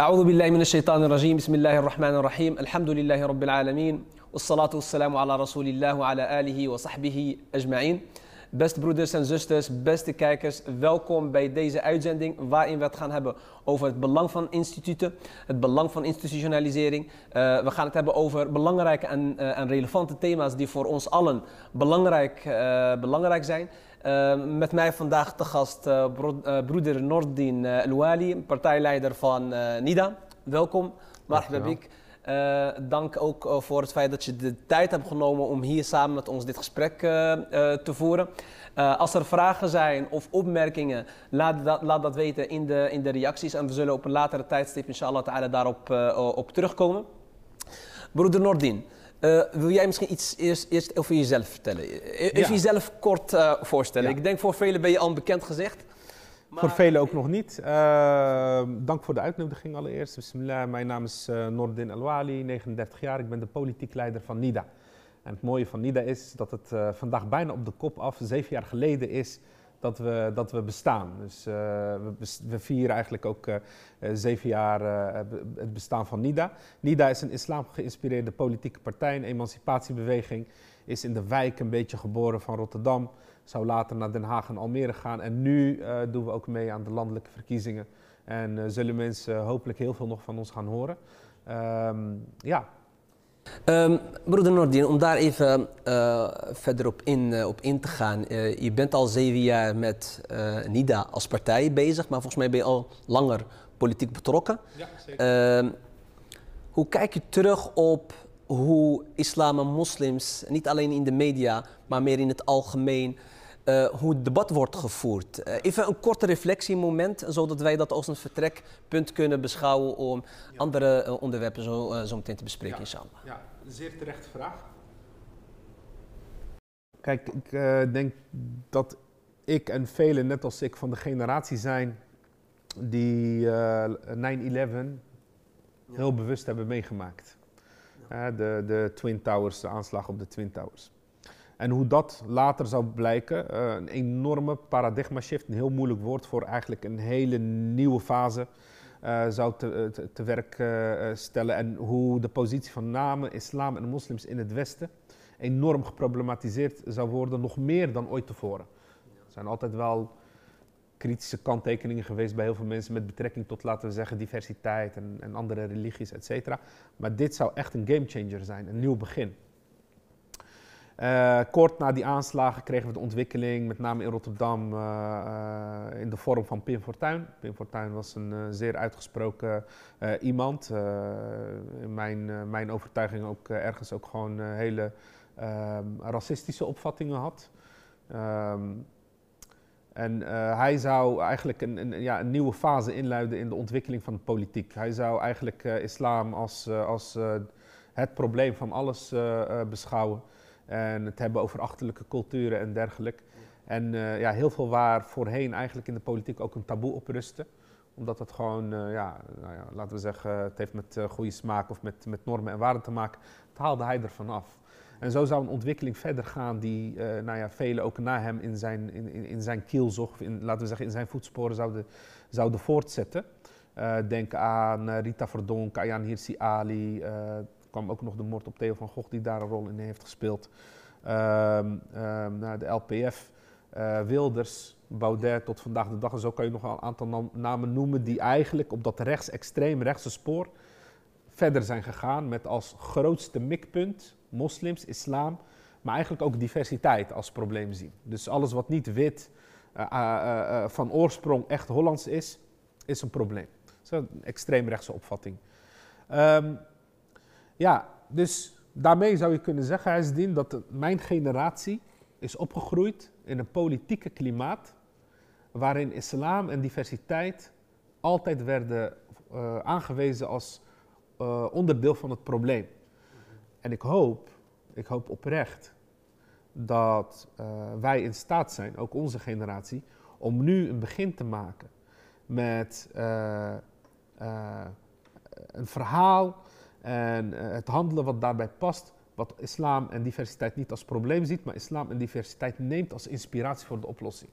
أعوذ بالله من الشيطان الرجيم بسم الله الرحمن الرحيم الحمد لله رب العالمين والصلاة والسلام على رسول الله وعلى آله وصحبه أجمعين Beste broeders en zusters, beste kijkers, welkom bij deze uitzending waarin we het gaan hebben over het belang van instituten, het belang van institutionalisering. Uh, we gaan het hebben over belangrijke en, uh, en, relevante thema's die voor ons allen belangrijk, uh, belangrijk zijn. met mij vandaag te gast bro broeder Nordin El partijleider van NIDA. Welkom, Marhababik. Dank ook voor het feit dat je de tijd hebt genomen om hier samen met ons dit gesprek te voeren. als er vragen zijn of opmerkingen, laat dat, laat dat weten in de, in de reacties. En we zullen op een latere tijdstip, inshallah daarop op terugkomen. Broeder Nordin, wil jij misschien iets eerst, eerst over jezelf vertellen? Even ja. jezelf kort voorstellen. Ja. Ik denk voor velen ben je al bekend gezegd. Voor velen ook nog niet. Uh, dank voor de uitnodiging allereerst. Bismillah, mijn naam is uh, Nordin Alwali, 39 jaar. Ik ben de politiek leider van NIDA. En het mooie van NIDA is dat het uh, vandaag bijna op de kop af, zeven jaar geleden is, dat we, dat we bestaan. Dus we, we, vieren eigenlijk ook zeven jaar het bestaan van NIDA. NIDA is een islam geïnspireerde politieke partij, een emancipatiebeweging. Is in de wijk een beetje geboren van Rotterdam zou later naar Den Haag en Almere gaan. En nu doen we ook mee aan de landelijke verkiezingen. En zullen mensen hopelijk heel veel nog van ons gaan horen. Um, ja. Um, broeder Nordin, om daar even uh, verder op in, op in te gaan. je bent al zeven jaar met NIDA als partij bezig, maar volgens mij ben je al langer politiek betrokken. Ja, zeker. Uh, hoe kijk je terug op hoe islam en moslims, niet alleen in de media, maar meer in het algemeen, hoe het debat wordt gevoerd. Even een korte reflectiemoment, zodat wij dat als een vertrekpunt kunnen beschouwen om ja. andere onderwerpen zo, zo meteen te bespreken, ja. inshallah. Ja, zeer terechte vraag. Kijk, ik denk dat ik en velen, net als ik, van de generatie zijn die 9-11 heel bewust hebben meegemaakt. de, de Twin Towers, de aanslag op de Twin Towers. En hoe dat later zou blijken, een enorme paradigma shift, een heel moeilijk woord voor eigenlijk een hele nieuwe fase, uh, zou te, te, te werk uh, stellen. En hoe de positie van namen, islam en moslims in het Westen enorm geproblematiseerd zou worden, nog meer dan ooit tevoren. Er zijn altijd wel kritische kanttekeningen geweest bij heel veel mensen met betrekking tot, laten we zeggen, diversiteit en, en andere religies, et. Maar dit zou echt een gamechanger zijn, een nieuw begin. Uh, kort na die aanslagen kregen we de ontwikkeling, met name in Rotterdam, uh, uh, in de vorm van Pim Fortuyn. Pim Fortuyn was een zeer uitgesproken iemand. in mijn, mijn overtuiging ook ergens ook gewoon hele ehm, racistische opvattingen had. Um, en hij zou eigenlijk een, een, ja, een nieuwe fase inluiden in de ontwikkeling van de politiek. Hij zou eigenlijk islam als, als het probleem van alles beschouwen. En het hebben over achterlijke culturen en dergelijke. En uh, ja, heel veel waar voorheen eigenlijk in de politiek ook een taboe op rustte. Omdat het gewoon, uh, ja, nou ja, laten we zeggen, het heeft met uh, goede smaak of met, met normen en waarden te maken. Dat haalde hij ervan af. En zo zou een ontwikkeling verder gaan die, nou ja, velen ook na hem in zijn, in, in, in zijn kielzog, in, laten we zeggen in zijn voetsporen zouden, zouden voortzetten. denk aan Rita Verdonk, Ayaan Hirsi Ali, kwam ook nog de moord op Theo van Gogh die daar een rol in heeft gespeeld. Um, de LPF, uh, Wilders, Baudet tot vandaag de dag. En zo kan je nog een aantal namen noemen die eigenlijk op dat rechtsextreem rechtse spoor verder zijn gegaan met als grootste mikpunt moslims, islam, maar eigenlijk ook diversiteit als probleem zien. Dus alles wat niet wit, uh, uh, van oorsprong echt Hollands is, is een probleem. Dat is een extreemrechtse opvatting. Um, ja, dus daarmee zou je kunnen zeggen, Huisdien, dat mijn generatie is opgegroeid in een politieke klimaat waarin islam en diversiteit altijd werden uh, aangewezen als uh, onderdeel van het probleem. En ik hoop, ik hoop oprecht, dat uh, wij in staat zijn, ook onze generatie, om nu een begin te maken met een verhaal en uh, het handelen wat daarbij past, wat islam en diversiteit niet als probleem ziet, maar islam en diversiteit neemt als inspiratie voor de oplossing.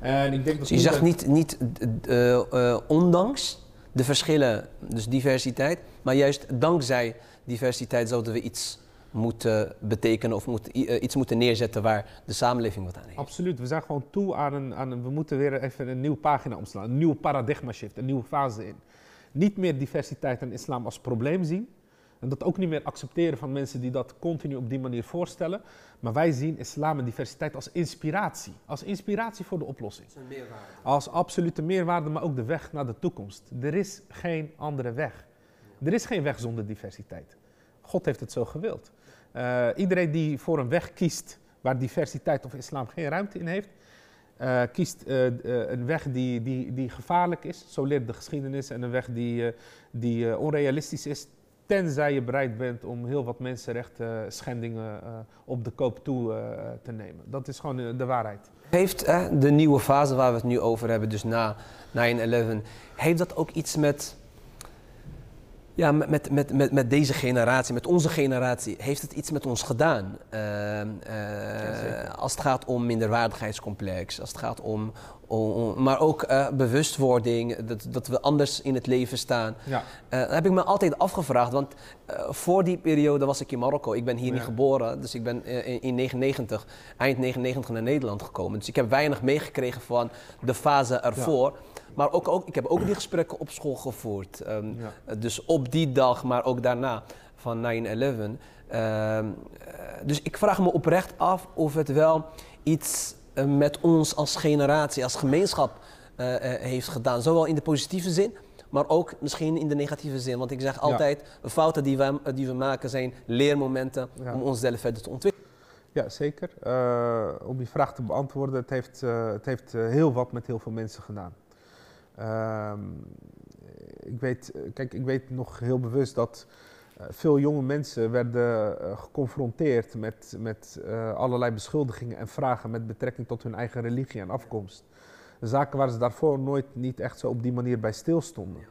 En ik denk dat dus je zegt niet, niet uh, uh, ondanks de verschillen, dus diversiteit, maar juist dankzij diversiteit zouden we iets moeten betekenen of moet, eh, iets moeten neerzetten waar de samenleving wat aan heeft. Absoluut, we zijn gewoon toe aan een, aan een we moeten weer even een nieuwe pagina omslaan, een nieuwe paradigma shift, een nieuwe fase in. Niet meer diversiteit en islam als probleem zien, en dat ook niet meer accepteren van mensen die dat continu op die manier voorstellen. Maar wij zien islam en diversiteit als inspiratie. Als inspiratie voor de oplossing. een meerwaarde. Als absolute meerwaarde, maar ook de weg naar de toekomst. Er is geen andere weg. Er is geen weg zonder diversiteit. God heeft het zo gewild. Uh, iedereen die voor een weg kiest waar diversiteit of islam geen ruimte in heeft, uh, kiest uh, een weg die, die, die gevaarlijk is, zo leert de geschiedenis, en een weg die, die onrealistisch is, Tenzij je bereid bent om heel wat mensenrechten schendingen op de koop toe te nemen. Dat is gewoon de waarheid. Heeft de nieuwe fase waar we het nu over hebben, dus na 9-11, heeft dat ook iets met ja, met, met, met, met deze generatie, met onze generatie, heeft het iets met ons gedaan. Uh, uh, als het gaat om minderwaardigheidscomplex, als het gaat om, om maar ook uh, bewustwording, dat, dat we anders in het leven staan. Ja. dat heb ik me altijd afgevraagd, want voor die periode was ik in Marokko. Ik ben hier niet geboren, dus ik ben in, in 99, eind 99 naar Nederland gekomen. Dus ik heb weinig meegekregen van de fase ervoor. Ja. Maar ook, ook, ik heb ook die gesprekken op school gevoerd. Um, ja. Dus op die dag, maar ook daarna van 9-11. Um, uh, dus ik vraag me oprecht af of het wel iets uh, met ons als generatie, als gemeenschap uh, heeft gedaan. Zowel in de positieve zin, maar ook misschien in de negatieve zin. Want ik zeg altijd, ja. fouten die we, die we maken zijn leermomenten ja. om onszelf verder te ontwikkelen. Ja, zeker. om die vraag te beantwoorden, het heeft, het heeft heel wat met heel veel mensen gedaan. Uh, ik, weet, kijk, ik weet nog heel bewust dat uh, veel jonge mensen werden uh, geconfronteerd met, met uh, allerlei beschuldigingen en vragen met betrekking tot hun eigen religie en afkomst. Zaken waar ze daarvoor nooit niet echt zo op die manier bij stilstonden.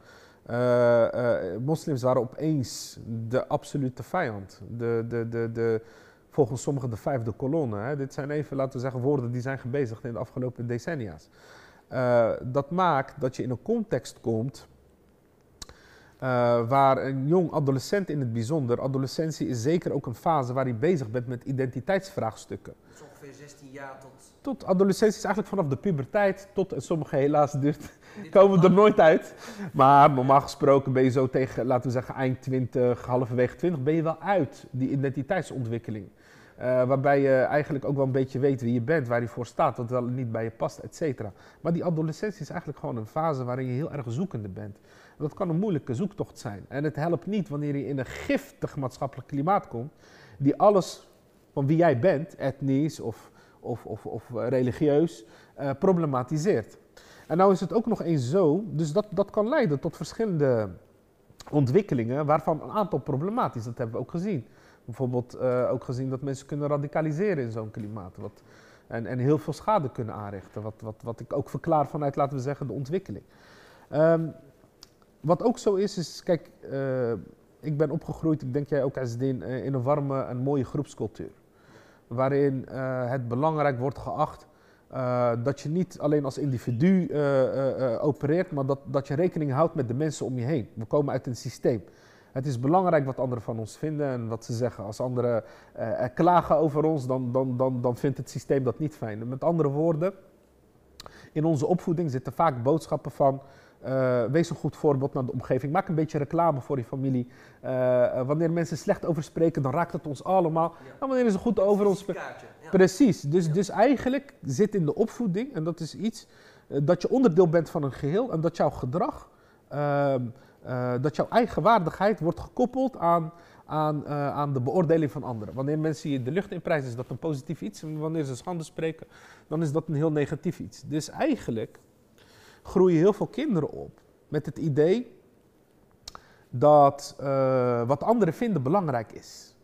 moslims waren opeens de absolute vijand. De, de, de, de, volgens sommigen de vijfde kolonne. Hè. Dit zijn even, laten we zeggen, woorden die zijn gebezigd in de afgelopen decennia's. Uh, dat maakt dat je in een context komt uh, waar een jong adolescent in het bijzonder, adolescentie is zeker ook een fase waar je bezig bent met identiteitsvraagstukken. Dus ongeveer 16 jaar tot... Tot adolescentie is eigenlijk vanaf de puberteit tot, en sommige helaas duurt, komen er nooit uit. Maar normaal gesproken ben je zo tegen, laten we zeggen, eind 20, halverwege 20, ben je wel uit die identiteitsontwikkeling. Uh, waarbij je eigenlijk ook wel een beetje weet wie je bent, waar je voor staat, wat wel niet bij je past, et cetera. Maar die adolescentie is eigenlijk gewoon een fase waarin je heel erg zoekende bent. Dat kan een moeilijke zoektocht zijn. En het helpt niet wanneer je in een giftig maatschappelijk klimaat komt, die alles van wie jij bent, etnisch of, of, of, of religieus, uh, problematiseert. En nou is het ook nog eens zo, dus dat, dat kan leiden tot verschillende ontwikkelingen, waarvan een aantal problematisch, dat hebben we ook gezien bijvoorbeeld uh, ook gezien dat mensen kunnen radicaliseren in zo'n klimaat. Wat, en, en heel veel schade kunnen aanrichten. Wat, wat, wat ik ook verklaar vanuit, laten we zeggen, de ontwikkeling. Um, wat ook zo is, is, kijk, uh, ik ben opgegroeid, ik denk jij ook als in, uh, in een warme en mooie groepscultuur. Waarin het belangrijk wordt geacht dat je niet alleen als individu opereert, maar dat, dat je rekening houdt met de mensen om je heen. We komen uit een systeem. Het is belangrijk wat anderen van ons vinden en wat ze zeggen. Als anderen uh, klagen over ons, dan, dan, dan, dan vindt het systeem dat niet fijn. Met andere woorden, in onze opvoeding zitten vaak boodschappen van. Uh, wees een goed voorbeeld naar de omgeving. Maak een beetje reclame voor je familie. Uh, wanneer mensen slecht over spreken, dan raakt het ons allemaal. Ja. En wanneer ze goed over ons spreken. Ja. Precies. Dus, ja. dus eigenlijk zit in de opvoeding, en dat is iets, uh, dat je onderdeel bent van een geheel en dat jouw gedrag ehm, uh, dat jouw eigen waardigheid wordt gekoppeld aan, aan, uh, aan de beoordeling van anderen. Wanneer mensen je de lucht in prijzen, is dat een positief iets. En wanneer ze schande spreken, dan is dat een heel negatief iets. Dus eigenlijk groeien heel veel kinderen op met het idee dat uh, wat anderen vinden belangrijk is.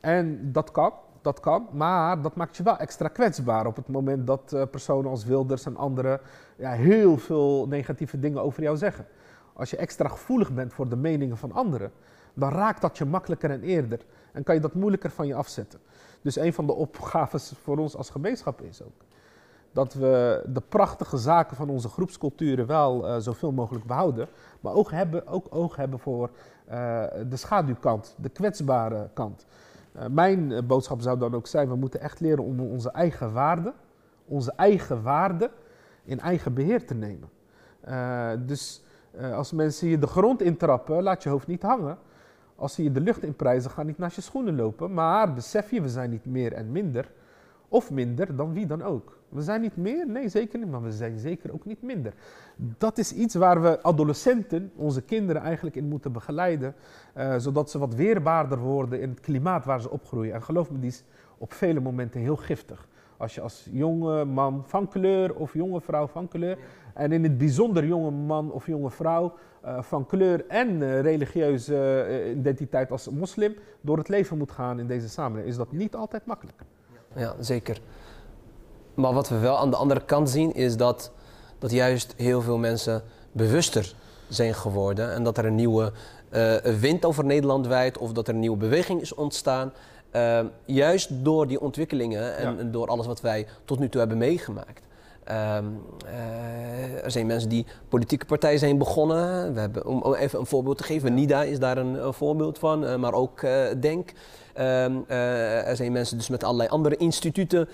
En dat kan, dat kan, maar dat maakt je wel extra kwetsbaar op het moment dat personen als Wilders en anderen ja, heel veel negatieve dingen over jou zeggen. Als je extra gevoelig bent voor de meningen van anderen, dan raakt dat je makkelijker en eerder. En kan je dat moeilijker van je afzetten. Dus een van de opgaves voor ons als gemeenschap is ook dat we de prachtige zaken van onze groepsculturen wel uh, zoveel mogelijk behouden. Maar ook, hebben, ook oog hebben voor uh, de schaduwkant, de kwetsbare kant. Uh, mijn boodschap zou dan ook zijn, we moeten echt leren om onze eigen waarden, onze eigen waarden in eigen beheer te nemen. dus als mensen je de grond intrappen, laat je hoofd niet hangen. Als ze je de lucht inprijzen, ga niet naast je schoenen lopen. Maar besef je, we zijn niet meer en minder. Of minder dan wie dan ook. We zijn niet meer, nee zeker niet, maar we zijn zeker ook niet minder. Dat is iets waar we adolescenten, onze kinderen eigenlijk in moeten begeleiden, uh, zodat ze wat weerbaarder worden in het klimaat waar ze opgroeien. En geloof me, die is op vele momenten heel giftig. Als je als jonge man van kleur of jonge vrouw van kleur, en in het bijzonder jonge man of jonge vrouw uh, van kleur en uh, religieuze identiteit als moslim, door het leven moet gaan in deze samenleving, is dat niet altijd makkelijk. Ja, zeker. Maar wat we wel aan de andere kant zien is dat, dat juist heel veel mensen bewuster zijn geworden en dat er een nieuwe uh, wind over Nederland wijdt of dat er een nieuwe beweging is ontstaan. Uh, juist door die ontwikkelingen en, en, door alles wat wij tot nu toe hebben meegemaakt. Uh, er zijn mensen die politieke partijen zijn begonnen. We hebben, om, even een voorbeeld te geven, NIDA is daar een, een voorbeeld van, maar ook DENK. Ehm, er zijn mensen dus met allerlei andere instituten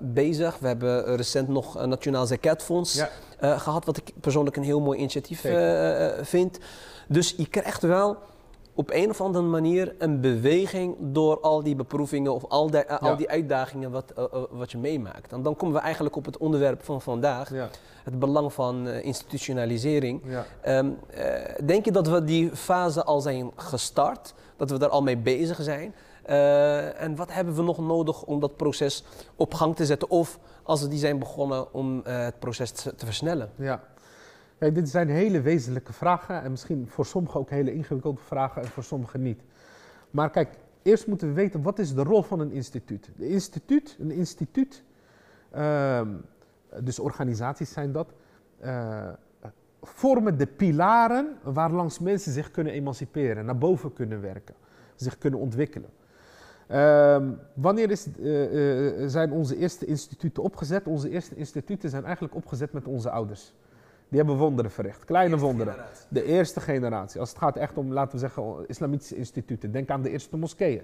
bezig. We hebben recent nog een Nationaal Zakatfonds ja. gehad, wat ik persoonlijk een heel mooi initiatief vind. Dus je krijgt wel op een of andere manier een beweging door al die beproevingen of al, die, al die uitdagingen wat, wat je meemaakt. En dan komen we eigenlijk op het onderwerp van vandaag, ja. het belang van institutionalisering. Ja. Um, denk je dat we die fase al zijn gestart, dat we daar al mee bezig zijn? En wat hebben we nog nodig om dat proces op gang te zetten? Of als we die zijn begonnen om het proces te, te, versnellen? Ja. Dit zijn hele wezenlijke vragen en misschien voor sommigen ook hele ingewikkelde vragen en voor sommigen niet. Maar kijk, eerst moeten we weten wat is de rol van een instituut. De instituut, een instituut, uh, dus organisaties zijn dat, uh, vormen de pilaren waarlangs mensen zich kunnen emanciperen, naar boven kunnen werken, zich kunnen ontwikkelen. Um, wanneer is, uh, uh, zijn onze eerste instituten opgezet? Onze eerste instituten zijn eigenlijk opgezet met onze ouders. Die hebben wonderen verricht, kleine wonderen. Generatie. De eerste generatie. Als het gaat echt om, laten we zeggen, islamitische instituten. Denk aan de eerste moskeeën.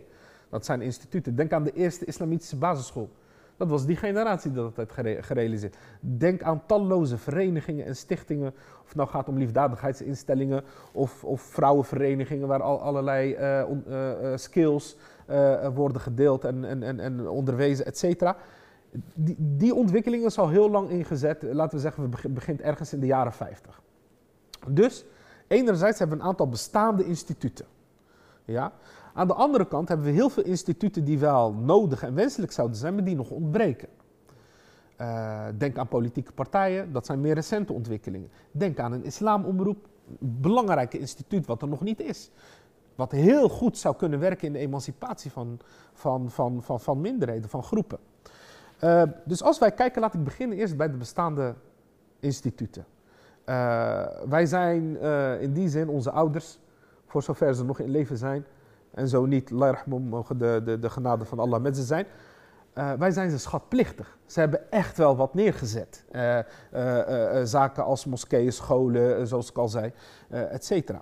Dat zijn instituten. Denk aan de eerste islamitische basisschool. Dat was die generatie dat het heeft gerealiseerd. Denk aan talloze verenigingen en stichtingen. Of het nou gaat om liefdadigheidsinstellingen of, of vrouwenverenigingen waar al allerlei uh, uh, skills uh, worden gedeeld en, en, en, en onderwezen, et cetera. Die, die ontwikkeling is al heel lang ingezet. Laten we zeggen, we begint ergens in de jaren 50. Dus enerzijds hebben we een aantal bestaande instituten. Ja? Aan de andere kant hebben we heel veel instituten die wel nodig en wenselijk zouden zijn, maar die nog ontbreken. Uh, denk aan politieke partijen, dat zijn meer recente ontwikkelingen. Denk aan een islamomroep, een belangrijk instituut wat er nog niet is. Wat heel goed zou kunnen werken in de emancipatie van, van, van, van, van minderheden, van groepen. Uh, dus als wij kijken, laat ik beginnen eerst bij de bestaande instituten. Uh, wij zijn uh, in die zin onze ouders, voor zover ze nog in leven zijn, en zo niet, Lairahmum, mogen de, de, de genade van Allah met ze zijn. wij zijn ze schatplichtig. Ze hebben echt wel wat neergezet. zaken als moskeeën, scholen, zoals ik al zei, et cetera.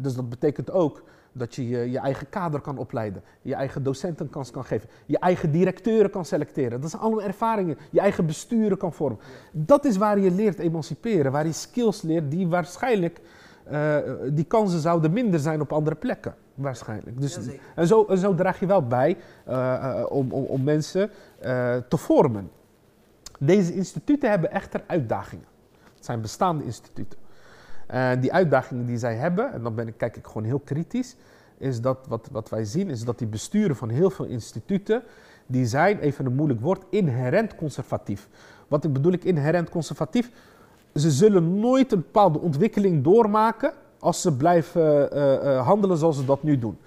dus dat betekent ook dat je, je je eigen kader kan opleiden, je eigen docenten kans kan geven, je eigen directeuren kan selecteren. Dat zijn allemaal ervaringen. Je eigen besturen kan vormen. Dat is waar je leert emanciperen, waar je skills leert die waarschijnlijk, uh, die kansen zouden minder zijn op andere plekken. Waarschijnlijk. Dus, en, zo, en zo draag je wel bij uh, om, om, om, mensen te vormen. Deze instituten hebben echter uitdagingen. Het zijn bestaande instituten. En die uitdagingen die zij hebben, en dan ben ik, kijk ik gewoon heel kritisch, is dat wat, wat wij zien, is dat die besturen van heel veel instituten, die zijn, even een moeilijk woord, inherent conservatief. Wat ik bedoel ik inherent conservatief? Ze zullen nooit een bepaalde ontwikkeling doormaken als ze blijven uh, uh, handelen zoals ze dat nu doen.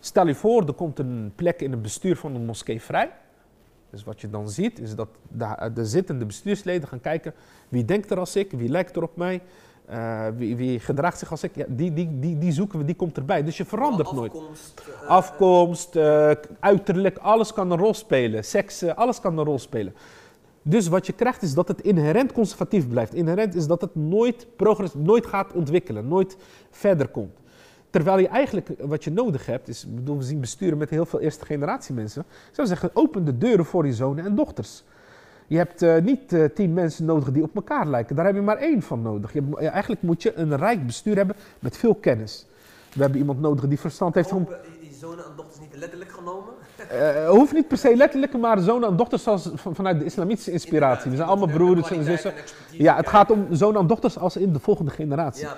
Stel je voor, er komt een plek in het bestuur van een moskee vrij. Dus wat je dan ziet, is dat de, de zittende bestuursleden gaan kijken wie denkt er als ik, wie lijkt er op mij, uh, wie, wie, gedraagt zich als ik, ja, die, die, die, die zoeken we, die komt erbij. Dus je verandert afkomst, nooit. Uh, Afkomst, uh, uiterlijk, alles kan een rol spelen. Seks, alles kan een rol spelen. Dus wat je krijgt is dat het inherent conservatief blijft. Inherent is dat het nooit, progress, nooit gaat ontwikkelen, nooit verder komt. Terwijl je eigenlijk wat je nodig hebt, is, bedoel, we zien besturen met heel veel eerste generatie mensen. Ik zou zeggen, open de deuren voor je zonen en dochters. Je hebt uh, niet uh, tien mensen nodig die op elkaar lijken. Daar heb je maar één van nodig. Je hebt, eigenlijk moet je een rijk bestuur hebben met veel kennis. We hebben iemand nodig die verstand heeft om... Die zonen en dochters niet letterlijk genomen? Uh, hoeft niet per se letterlijk, maar zonen en dochters zoals vanuit de islamitische inspiratie. We zijn allemaal broers en zussen. Ja, het gaat om zonen en dochters als in de volgende generatie.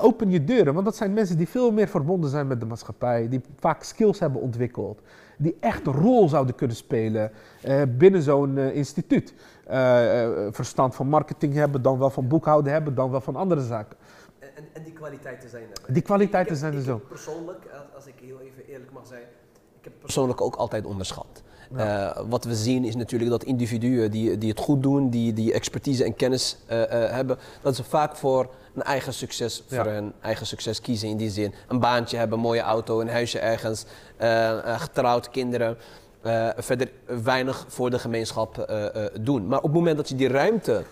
Open je deuren, want dat zijn mensen die veel meer verbonden zijn met de maatschappij. Die vaak skills hebben ontwikkeld die echt een rol zouden kunnen spelen uh, binnen zo'n uh, instituut. Uh, verstand van marketing hebben, dan wel van boekhouden hebben, dan wel van andere zaken. En, en die kwaliteiten zijn er. Die kwaliteiten ik, zijn er zo. Persoonlijk, als ik heel even eerlijk mag zijn, ik heb persoonlijk ook altijd onderschat. Ja. Uh, wat we zien is natuurlijk dat individuen die, die het goed doen, die, die expertise en kennis uh, uh, hebben, dat ze vaak voor een eigen succes, voor ja. hun eigen succes kiezen in die zin. Een baantje hebben, een mooie auto, een huisje ergens, getrouwd, kinderen. verder weinig voor de gemeenschap doen. Maar op het moment dat je die ruimte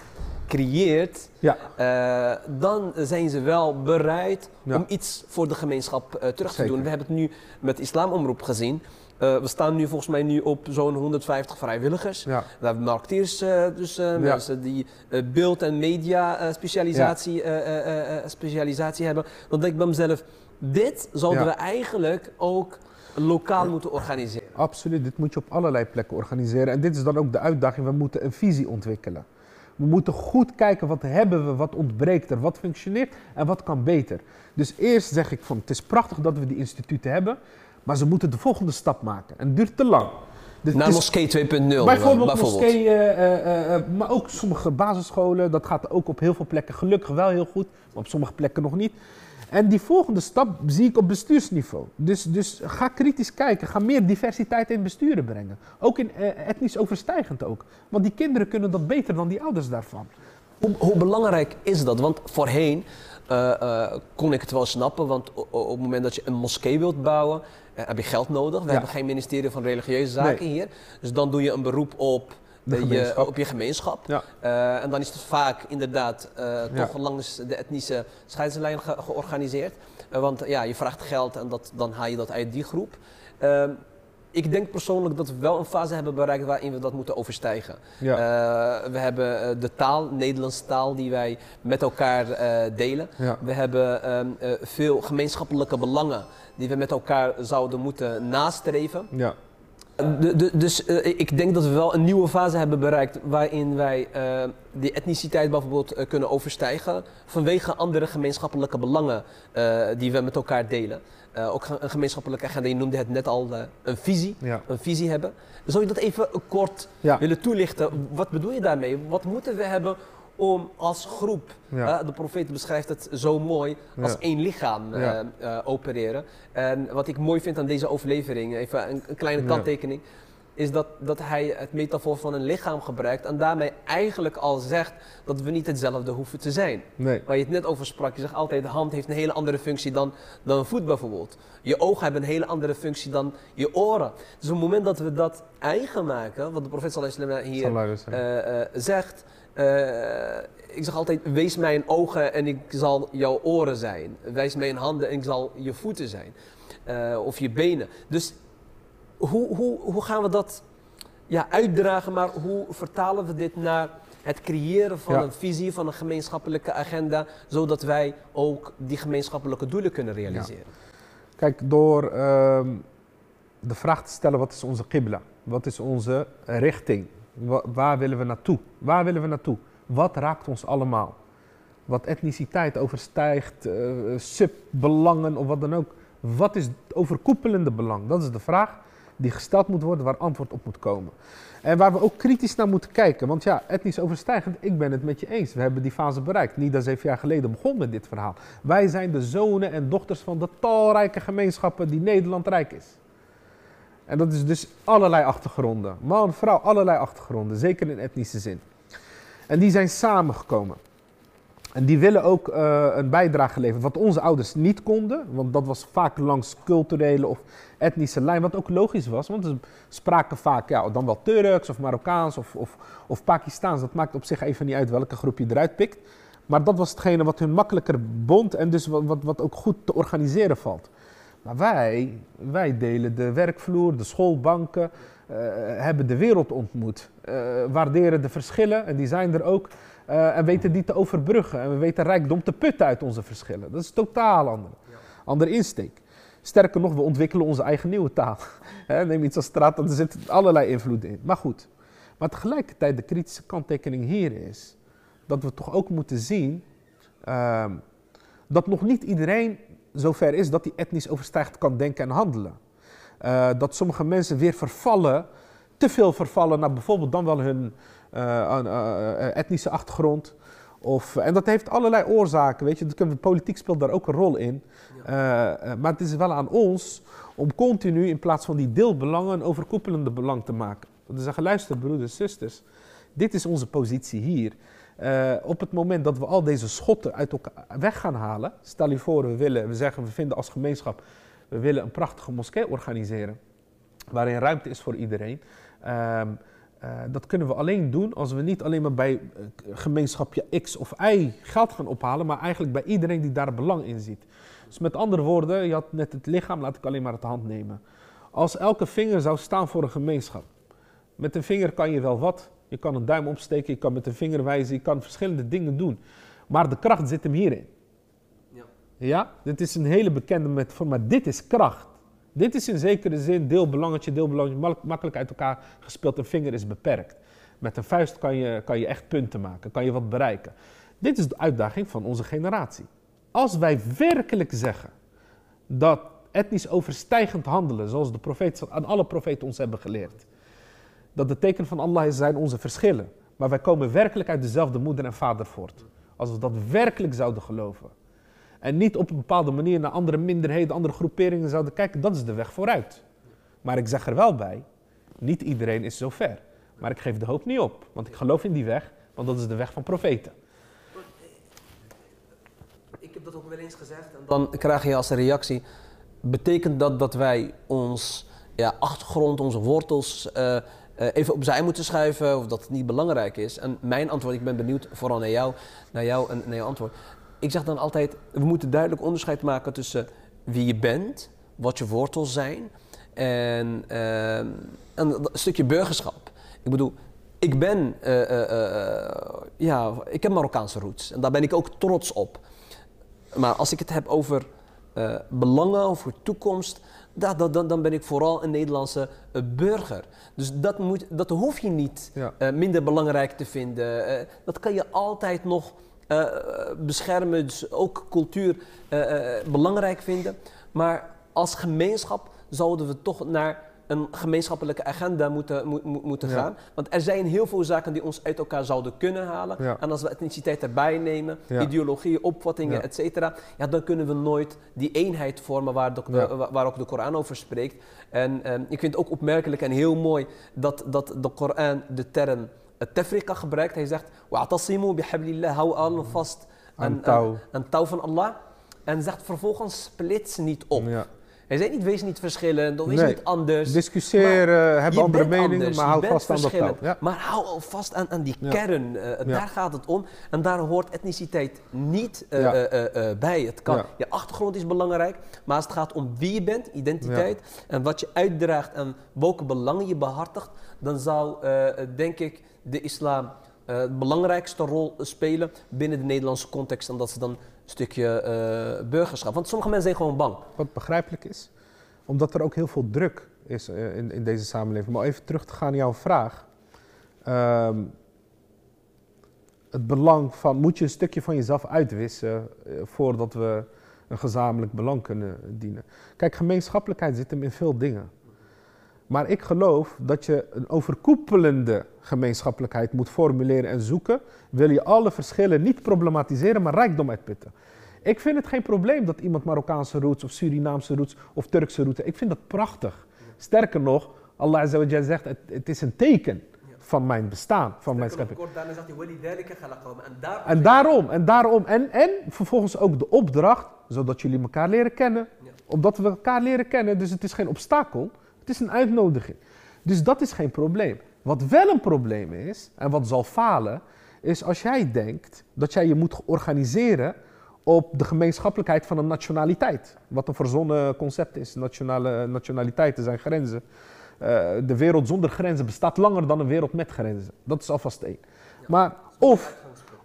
creëert, ja. dan zijn ze wel bereid om iets voor de gemeenschap terug te doen. We hebben het nu met Islamomroep gezien. Uh, we staan nu volgens mij nu op zo'n 150 vrijwilligers. Ja. We hebben marketeers, uh, dus uh, ja. mensen die beeld- en media specialisatie, ja. specialisatie hebben. Dan denk ik bij mezelf, dit zouden we eigenlijk ook lokaal moeten organiseren. Absoluut, dit moet je op allerlei plekken organiseren. En dit is dan ook de uitdaging, we moeten een visie ontwikkelen. We moeten goed kijken wat hebben we, wat ontbreekt er, wat functioneert en wat kan beter. Dus eerst zeg ik van, het is prachtig dat we die instituten hebben. Maar ze moeten de volgende stap maken. En het duurt te lang. Dus Naar moskee 2.0 bijvoorbeeld. Bijvoorbeeld moskee, uh, uh, uh, maar ook sommige basisscholen. Dat gaat ook op heel veel plekken gelukkig wel heel goed. Maar op sommige plekken nog niet. En die volgende stap zie ik op bestuursniveau. Dus, dus ga kritisch kijken. Ga meer diversiteit in besturen brengen. Ook in etnisch overstijgend ook. Want die kinderen kunnen dat beter dan die ouders daarvan. Hoe, hoe belangrijk is dat? Want voorheen uh, uh, kon ik het wel snappen, want op het moment dat je een moskee wilt bouwen, uh, heb je geld nodig. We ja. hebben geen ministerie van Religieuze Zaken nee. hier. Dus dan doe je een beroep op, de je, op je gemeenschap. Ja. en dan is het vaak inderdaad toch langs de etnische scheidslijn ge georganiseerd. want ja, je vraagt geld en dat, dan haal je dat uit die groep. Ehm, ik denk persoonlijk dat we wel een fase hebben bereikt waarin we dat moeten overstijgen. Ja. Uh, we hebben uh, de taal, Nederlandse taal, die wij met elkaar uh, delen. Ja. We hebben um, veel gemeenschappelijke belangen die we met elkaar zouden moeten nastreven. Ja. De, de, dus ik denk dat we wel een nieuwe fase hebben bereikt waarin wij die etniciteit bijvoorbeeld kunnen overstijgen vanwege andere gemeenschappelijke belangen die we met elkaar delen. Ook een gemeenschappelijke agenda, je noemde het net al, een visie, ja. een visie hebben. Zou je dat even kort ja. willen toelichten? Wat bedoel je daarmee? Wat moeten we hebben om als groep, ja. uh, de profeet beschrijft het zo mooi, als één lichaam opereren. En wat ik mooi vind aan deze overlevering, even een, een kleine kanttekening, is dat, dat hij het metafoor van een lichaam gebruikt en daarmee eigenlijk al zegt dat we niet hetzelfde hoeven te zijn. Nee. Waar je het net over sprak, je zegt altijd de hand heeft een hele andere functie dan, dan een voet bijvoorbeeld. Je ogen hebben een hele andere functie dan je oren. Dus op het moment dat we dat eigen maken, wat de profeet sallallahu hier uh, uh, zegt, ik zeg altijd, wees mijn ogen en ik zal jouw oren zijn. Wees mijn handen en ik zal je voeten zijn. of je benen. Dus hoe, hoe, hoe gaan we dat ja, uitdragen, maar hoe vertalen we dit naar het creëren van Ja. een visie, van een gemeenschappelijke agenda, zodat wij ook die gemeenschappelijke doelen kunnen realiseren? Kijk, door ehm, de vraag te stellen: wat is onze qibla? Wat is onze richting? Wa- waar willen we naartoe? Waar willen we naartoe? Wat raakt ons allemaal? Wat etniciteit overstijgt, eh, subbelangen of wat dan ook. Wat is het overkoepelende belang? Dat is de vraag die gesteld moet worden, waar antwoord op moet komen. En waar we ook kritisch naar moeten kijken. Want ja, etnisch overstijgend, ik ben het met je eens. We hebben die fase bereikt. Nida zeven jaar geleden begon met dit verhaal. Wij zijn de zonen en dochters van de talrijke gemeenschappen die Nederland rijk is. En dat is dus allerlei achtergronden. Man, vrouw, allerlei achtergronden. Zeker in etnische zin. En die zijn samengekomen. En die willen ook uh, een bijdrage leveren, wat onze ouders niet konden, want dat was vaak langs culturele of etnische lijn, wat ook logisch was, want ze spraken vaak ja, dan wel Turks of Marokkaans of, of, of Pakistaans. Dat maakt op zich even niet uit welke groep je eruit pikt. Maar dat was hetgene wat hun makkelijker bond en dus wat, wat, wat ook goed te organiseren valt. Maar wij, wij delen de werkvloer, de schoolbanken, uh, hebben de wereld ontmoet, uh, waarderen de verschillen en die zijn er ook. Uh, en weten die te overbruggen. En we weten rijkdom te putten uit onze verschillen. Dat is totaal andere, ja. andere insteek. Sterker nog, we ontwikkelen onze eigen nieuwe taal. neem iets als straat, er zitten allerlei invloeden in. Maar goed. Maar tegelijkertijd, de kritische kanttekening hier is dat we toch ook moeten zien uh, dat nog niet iedereen zover is dat hij etnisch overstijgd kan denken en handelen. Uh, dat sommige mensen weer vervallen, te veel vervallen naar bijvoorbeeld dan wel hun uh, etnische achtergrond. Of, en dat heeft allerlei oorzaken, weet je. De politiek speelt daar ook een rol in. Ja. maar het is wel aan ons om continu in plaats van die deelbelangen een overkoepelende belang te maken. Dat is zeggen, luister broeders en zusters, dit is onze positie hier. Uh, op het moment dat we al deze schotten uit elkaar weg gaan halen, stel je voor, we willen, we zeggen, we vinden als gemeenschap, we willen een prachtige moskee organiseren, waarin ruimte is voor iedereen. Uh, uh, dat kunnen we alleen doen als we niet alleen maar bij gemeenschapje X of Y geld gaan ophalen, maar eigenlijk bij iedereen die daar belang in ziet. Dus met andere woorden, je had net het lichaam, laat ik alleen maar het hand nemen. Als elke vinger zou staan voor een gemeenschap, met een vinger kan je wel wat, je kan een duim opsteken, je kan met een vinger wijzen, je kan verschillende dingen doen. Maar de kracht zit hem hierin. Ja, ja? dit is een hele bekende metafoor, maar dit is kracht. Dit is in zekere zin deelbelangetje, deelbelangetje, makkelijk uit elkaar gespeeld. Een vinger is beperkt. Met een vuist kan je, kan je echt punten maken, kan je wat bereiken. Dit is de uitdaging van onze generatie. Als wij werkelijk zeggen dat etnisch overstijgend handelen, zoals de profeet, aan alle profeten ons hebben geleerd, dat de teken van Allah zijn onze verschillen. Maar wij komen werkelijk uit dezelfde moeder en vader voort. Als we dat werkelijk zouden geloven. En niet op een bepaalde manier naar andere minderheden, andere groeperingen zouden kijken, dat is de weg vooruit. Maar ik zeg er wel bij, niet iedereen is zo ver. Maar ik geef de hoop niet op, want ik geloof in die weg, want dat is de weg van profeten. Ik heb dat ook wel eens gezegd. En dan krijg je als reactie, betekent dat dat wij ons ja, achtergrond, onze wortels uh, uh, even opzij moeten schuiven of dat het niet belangrijk is. En mijn antwoord, ik ben benieuwd vooral naar jou, naar jou en naar jouw antwoord. Ik zeg dan altijd, we moeten duidelijk onderscheid maken tussen wie je bent, wat je wortels zijn en uh, een stukje burgerschap. Ik bedoel, ik ben, uh, ja, ik heb Marokkaanse roots en daar ben ik ook trots op. Maar als ik het heb over belangen, over toekomst, dan, dan, dan ben ik vooral een Nederlandse uh, burger. Dus dat, moet, dat hoef je niet ja. uh, minder belangrijk te vinden. Uh, dat kan je altijd nog beschermen, dus ook cultuur belangrijk vinden. Maar als gemeenschap zouden we toch naar een gemeenschappelijke agenda moeten, mo moeten gaan. Want er zijn heel veel zaken die ons uit elkaar zouden kunnen halen. Ja. En als we etniciteit erbij nemen, ideologieën, opvattingen, et cetera, ja, dan kunnen we nooit die eenheid vormen waar, de, waar ook de Koran over spreekt. En um, ik vind het ook opmerkelijk en heel mooi dat, dat de Koran de term tefrika gebruikt. Hij zegt, wa'tasimu bihablillah, hou allen vast aan, touw. aan touw van Allah. En zegt vervolgens, splits niet op. Hij zei niet, wees niet verschillend, wees nee. niet anders. Discussiëren, heb andere meningen, anders, maar hou vast aan dat touw. Ja. Maar hou vast aan, aan die ja. kern, uh, ja. daar gaat het om. En daar hoort etniciteit niet uh, uh, bij. Het kan, Je achtergrond is belangrijk, maar als het gaat om wie je bent, identiteit, en wat je uitdraagt en welke belangen je behartigt, dan zou, denk ik, de islam de belangrijkste rol spelen binnen de Nederlandse context. En dat ze dan stukje uh, burgerschap. Want sommige mensen zijn gewoon bang. Wat begrijpelijk is, omdat er ook heel veel druk is uh, in, in deze samenleving. Maar even terug te gaan naar jouw vraag. Um, het belang van, moet je een stukje van jezelf uitwissen uh, voordat we een gezamenlijk belang kunnen dienen. Kijk, gemeenschappelijkheid zit hem in veel dingen. Maar ik geloof dat je een overkoepelende gemeenschappelijkheid moet formuleren en zoeken. Wil je alle verschillen niet problematiseren, maar rijkdom uitputten. Ik vind het geen probleem dat iemand Marokkaanse roots of Surinaamse roots of Turkse roots. Ik vind dat prachtig. Sterker nog, Allah zegt, het, het is een teken van mijn bestaan, van mijn schepping. En daar- En daarom, en daarom, en, en vervolgens ook de opdracht, zodat jullie elkaar leren kennen. Omdat we elkaar leren kennen, dus het is geen obstakel, het is een uitnodiging. Dus dat is geen probleem. Wat wel een probleem is, en wat zal falen, is als jij denkt dat jij je moet organiseren op de gemeenschappelijkheid van een nationaliteit. Wat een verzonnen concept is. Nationale, nationaliteiten zijn grenzen. Eh, de wereld zonder grenzen bestaat langer dan een wereld met grenzen. Dat is alvast één. Maar of,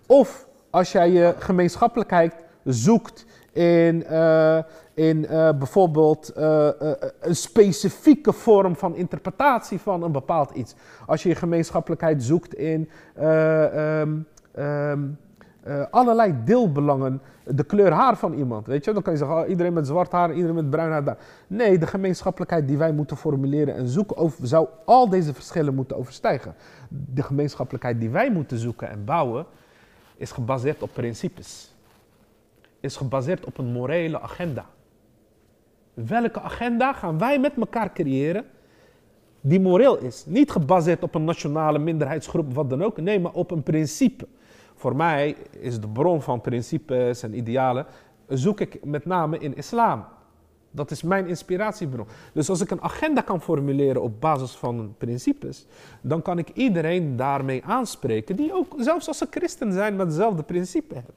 of als jij je gemeenschappelijkheid zoekt in, eh, in eh, bijvoorbeeld eh, eh, een specifieke vorm van interpretatie van een bepaald iets. Als je je gemeenschappelijkheid zoekt in eh, ehm, ehm, eh, allerlei deelbelangen, de kleur haar van iemand. Weet je, dan kan je zeggen, oh, iedereen met zwart haar, iedereen met bruin haar. Nee, de gemeenschappelijkheid die wij moeten formuleren en zoeken, zou al deze verschillen moeten overstijgen. De gemeenschappelijkheid die wij moeten zoeken en bouwen, is gebaseerd op principes. Is gebaseerd op een morele agenda. Welke agenda gaan wij met elkaar creëren die moreel is? Niet gebaseerd op een nationale minderheidsgroep, wat dan ook. Nee, maar op een principe. Voor mij is de bron van principes en idealen, zoek ik met name in islam. Dat is mijn inspiratiebron. Dus als ik een agenda kan formuleren op basis van principes, dan kan ik iedereen daarmee aanspreken, die ook, zelfs als ze christen zijn, met hetzelfde principe hebben.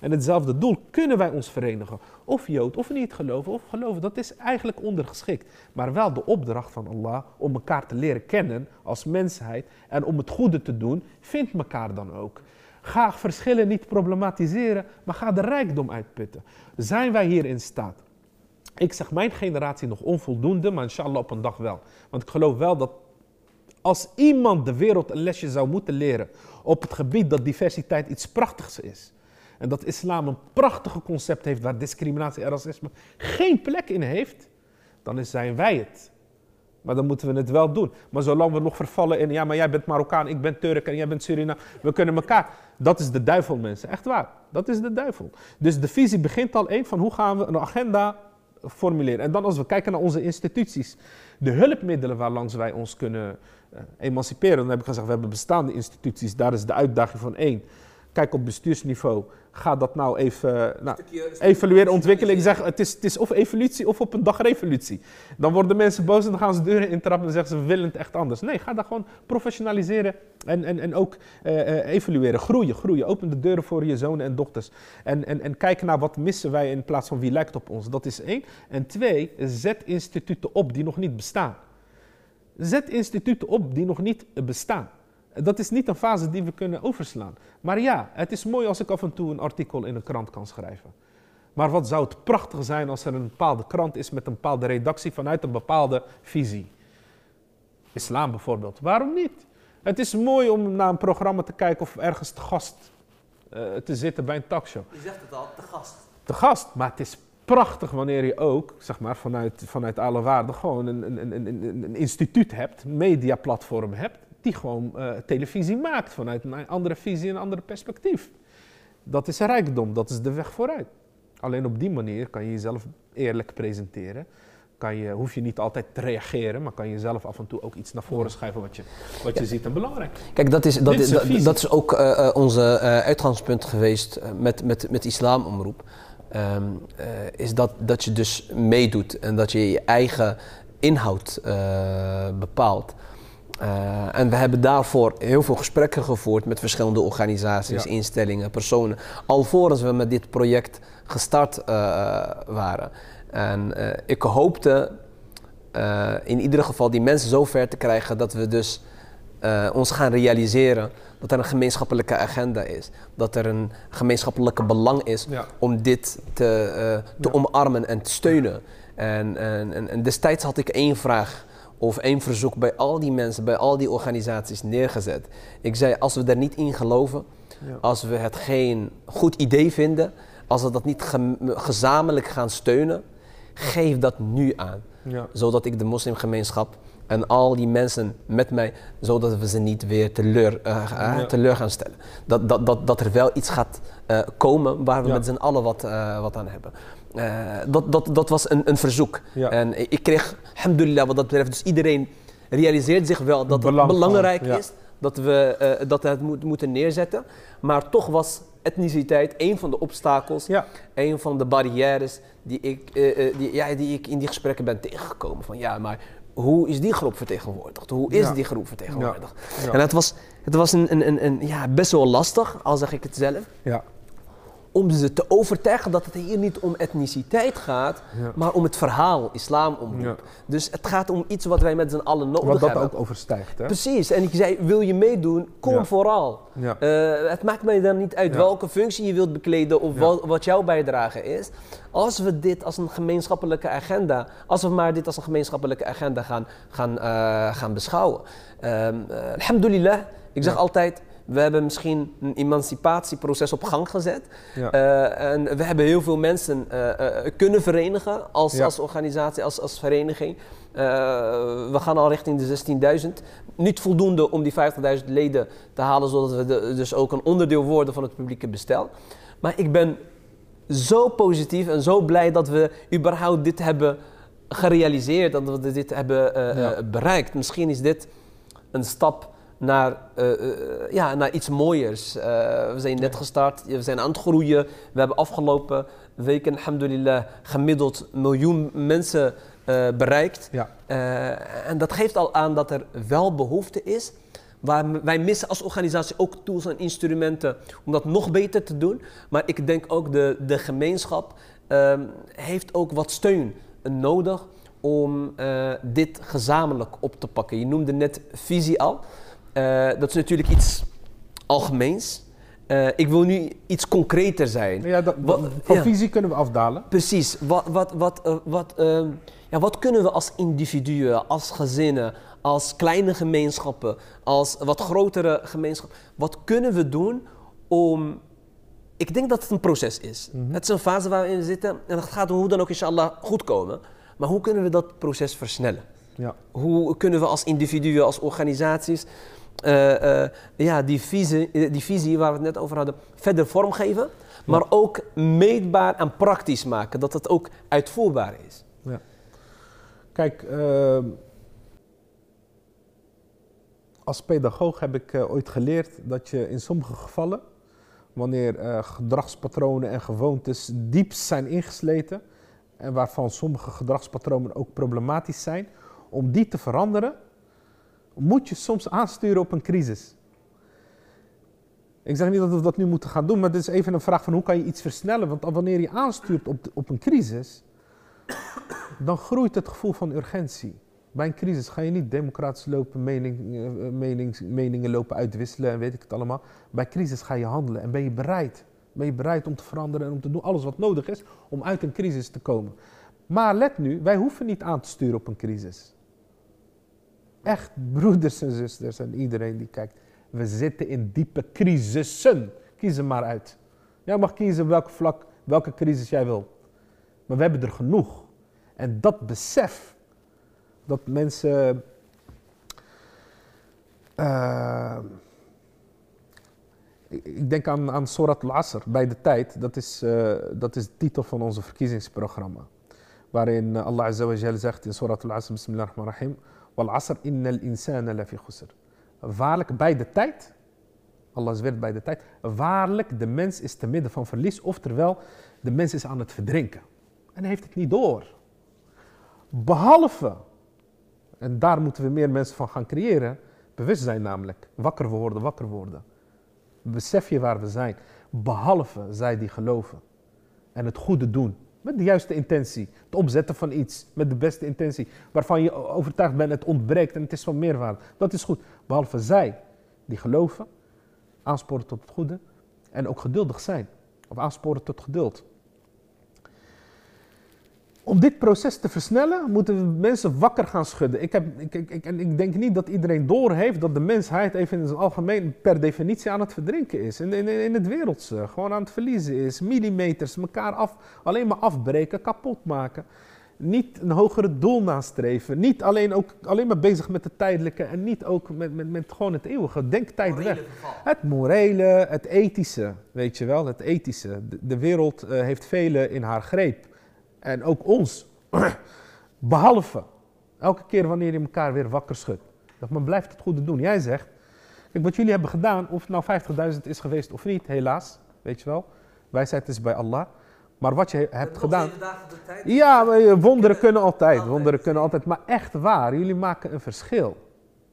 En hetzelfde doel kunnen wij ons verenigen. Of Jood, of niet geloven, of geloven. Dat is eigenlijk ondergeschikt. Maar wel de opdracht van Allah om elkaar te leren kennen als mensheid en om het goede te doen, vindt elkaar dan ook. Ga verschillen niet problematiseren, maar ga de rijkdom uitputten. Zijn wij hier in staat? Ik zeg mijn generatie nog onvoldoende, maar inshallah op een dag wel. Want ik geloof wel dat als iemand de wereld een lesje zou moeten leren op het gebied dat diversiteit iets prachtigs is. En dat islam een prachtige concept heeft waar discriminatie en racisme geen plek in heeft, dan zijn wij het. Maar dan moeten we het wel doen. Maar zolang we nog vervallen in, ja, maar jij bent Marokkaan, ik ben Turk en jij bent Suriname, we kunnen elkaar. Dat is de duivel, mensen. Echt waar. Dat is de duivel. Dus de visie begint al één van hoe gaan we een agenda formuleren. En dan als we kijken naar onze instituties, de hulpmiddelen waarlangs wij ons kunnen eh, emanciperen. Dan heb ik gezegd, we hebben bestaande instituties, daar is de uitdaging van één. Kijk op bestuursniveau, ga dat nou even, nou, evalueren, ontwikkelen. Ik zeg, het is, het is of evolutie of op een dag revolutie. Dan worden mensen boos en dan gaan ze deuren intrappen en zeggen ze, we willen het echt anders. Nee, ga dat gewoon professionaliseren en, en, en ook eh, evalueren. Groeien, groeien. Open de deuren voor je zonen en dochters. En, en, en kijken naar wat missen wij in plaats van wie lijkt op ons. Dat is één. En twee, zet instituten op die nog niet bestaan. Zet instituten op die nog niet bestaan. Dat is niet een fase die we kunnen overslaan. Maar ja, het is mooi als ik af en toe een artikel in een krant kan schrijven. Maar wat zou het prachtig zijn als er een bepaalde krant is met een bepaalde redactie vanuit een bepaalde visie. Islam bijvoorbeeld. Waarom niet? Het is mooi om naar een programma te kijken of ergens te gast eh, te zitten bij een talkshow. Je zegt het al, de gast. Te gast, maar het is prachtig wanneer je ook, zeg maar, vanuit, vanuit alle waarden gewoon een, een, een, een, een instituut hebt, een mediaplatform hebt, die gewoon eh, televisie maakt vanuit een andere visie en een ander perspectief. Dat is rijkdom, dat is de weg vooruit. Alleen op die manier kan je jezelf eerlijk presenteren. Kan je, hoef je niet altijd te reageren, maar kan je zelf af en toe ook iets naar voren schuiven wat je, wat je ziet en belangrijk. Kijk, dat is, dat, is dat, is ook eh, onze uitgangspunt geweest met, met, met islamomroep. Ehm, eh, is dat, dat je dus meedoet en dat je je eigen inhoud bepaalt. Eh, en we hebben daarvoor heel veel gesprekken gevoerd met verschillende organisaties, Ja. instellingen, personen. Alvorens we met dit project gestart eh, waren. En eh, ik hoopte in ieder geval die mensen zo ver te krijgen dat we dus ons gaan realiseren dat er een gemeenschappelijke agenda is. Dat er een gemeenschappelijke belang is Ja. om dit te, te Ja. omarmen en te steunen. En, en, en, en destijds had ik één vraag of één verzoek bij al die mensen, bij al die organisaties neergezet. Ik zei, als we er niet in geloven, Ja. als we het geen goed idee vinden, als we dat niet gezamenlijk gaan steunen, geef dat nu aan. Ja. Zodat ik de moslimgemeenschap en al die mensen met mij, zodat we ze niet weer teleur, eh, eh, teleur gaan stellen. Dat, dat, dat, dat er wel iets gaat eh, komen waar we met z'n allen wat, wat aan hebben. Eh, dat, dat, dat was een, een verzoek. Ja. En ik kreeg, alhamdulillah, wat dat betreft, dus iedereen realiseert zich wel dat het Belang van, belangrijk ja. is dat we eh, dat het moet, moeten neerzetten. Maar toch was etniciteit een van de obstakels, Ja. een van de barrières die ik, eh, die, ja, die ik in die gesprekken ben tegengekomen. Van ja, maar hoe is die groep vertegenwoordigd? Hoe is Ja. die groep vertegenwoordigd? Ja. En het was, het was een, een, een, een, ja, best wel lastig, al zeg ik het zelf, Ja. Om ze te overtuigen dat het hier niet om etniciteit gaat, Ja. maar om het verhaal islam omroep. Ja. Dus het gaat om iets wat wij met z'n allen nodig Wat dat hebben. ook overstijgt. Hè? Precies, en ik zei, wil je meedoen? Kom Ja. vooral. Eh, het maakt mij dan niet uit welke functie je wilt bekleden of wat, wat jouw bijdrage is. Als we dit als een gemeenschappelijke agenda, als we maar dit als een gemeenschappelijke agenda gaan, gaan, eh, gaan beschouwen. Ehm eh, alhamdulillah, ik zeg altijd, we hebben misschien een emancipatieproces op gang gezet. Ja. Eh, en we hebben heel veel mensen eh, eh, kunnen verenigen als, Ja. als organisatie, als, als vereniging. We gaan al richting de 16.000. Niet voldoende om die 50.000 leden te halen, zodat we de- dus ook een onderdeel worden van het publieke bestel. Maar ik ben zo positief en zo blij dat we überhaupt dit hebben gerealiseerd, dat we dit hebben Ja. bereikt. Misschien is dit een stap naar, eh, eh, ja, naar iets mooiers. Eh, we zijn net gestart, we zijn aan het groeien. We hebben afgelopen weken, alhamdulillah, gemiddeld miljoen mensen bereikt. Ja. En dat geeft al aan dat er wel behoefte is. Waar wij missen als organisatie ook tools en instrumenten om dat nog beter te doen. Maar ik denk ook de, de gemeenschap ehm, heeft ook wat steun nodig om dit gezamenlijk op te pakken. Je noemde net visie al. Eh, dat is natuurlijk iets algemeens. Eh, ik wil nu iets concreter zijn. Ja, dat, Wat- van ja. visie kunnen we afdalen. Precies. Wat, wat, wat, eh, wat, ehm, ja, wat kunnen we als individuen, als gezinnen, als kleine gemeenschappen, als wat grotere gemeenschappen, wat kunnen we doen om. Ik denk dat het een proces is. Het is een fase waar we in zitten en het gaat hoe dan ook inshallah goed komen. Maar hoe kunnen we dat proces versnellen? Ja. Hoe kunnen we als individuen, als organisaties, ja, die, visie, eh, die visie waar we het net over hadden, verder vormgeven, maar ook meetbaar en praktisch maken, dat het ook uitvoerbaar is. Ja. Kijk, als pedagoog heb ik eh, ooit geleerd dat je in sommige gevallen, wanneer eh, gedragspatronen en gewoontes diep zijn ingesleten, en waarvan sommige gedragspatronen ook problematisch zijn, om die te veranderen, moet je soms aansturen op een crisis. Ik zeg niet dat we dat nu moeten gaan doen, maar het is even een vraag van hoe kan je iets versnellen? Want wanneer je aanstuurt op, op een crisis, dan groeit het gevoel van urgentie. Bij een crisis ga je niet democratisch lopen, eh, meningen lopen uitwisselen en weet ik het allemaal. Bij crisis ga je handelen en ben je bereid. Ben je bereid om te veranderen en om te doen alles wat nodig is om uit een crisis te komen. Maar let nu, wij hoeven niet aan te sturen op een crisis. Echt, broeders en zusters en iedereen die kijkt. We zitten in diepe crisissen. Kies er maar uit. Jij mag kiezen welk vlak, welke crisis jij wil. Maar we hebben er genoeg. En dat besef dat mensen. eh, ik- denk aan, aan Surat al-Asr, bij de tijd. Dat is, eh, dat is de titel van onze verkiezingsprogramma. Waarin eh, Allah Azza wa zegt in Surat al-Asr, Bismillahirrahmanirrahim. Wal asr. Waarlijk bij de tijd. Allah zweert bij de tijd. Waarlijk, de mens is te midden van verlies. Oftewel, de mens is aan het verdrinken. En hij heeft het niet door. Behalve, en daar moeten we meer mensen van gaan creëren, bewustzijn namelijk. Wakker worden, wakker worden. Besef je waar we zijn. Behalve zij die geloven en het goede doen. Met de juiste intentie. Het opzetten van iets met de beste intentie. Waarvan je overtuigd bent het ontbreekt en het is van meerwaarde. Dat is goed. Behalve zij die geloven, aansporen tot het goede en ook geduldig zijn. Of aansporen tot geduld. Om dit proces te versnellen, moeten we mensen wakker gaan schudden. Ik, heb, ik, ik, ik, en ik denk niet dat iedereen doorheeft dat de mensheid even in zijn algemeen per definitie aan het verdrinken is. In, in, in het wereldse, gewoon aan het verliezen is. Millimeters, elkaar af, alleen maar afbreken, kapot maken. Niet een hogere doel nastreven. Niet alleen, ook, alleen maar bezig met het tijdelijke en niet ook met, met, met gewoon het eeuwige. Denk tijd weg. Het morele, het ethische, weet je wel, het ethische. De, de wereld eh, heeft velen in haar greep. En ook ons. Behalve elke keer wanneer je elkaar weer wakker schudt. Dat men blijft het goede doen. Jij zegt, Kijk, wat jullie hebben gedaan, of het nou 50.000 is geweest of niet, helaas, weet je wel. Wijsheid is bij Allah. Maar wat je hebt gedaan. Ja, je- wonderen kunnen altijd. Wonderen kunnen altijd. Maar echt waar, jullie maken een verschil.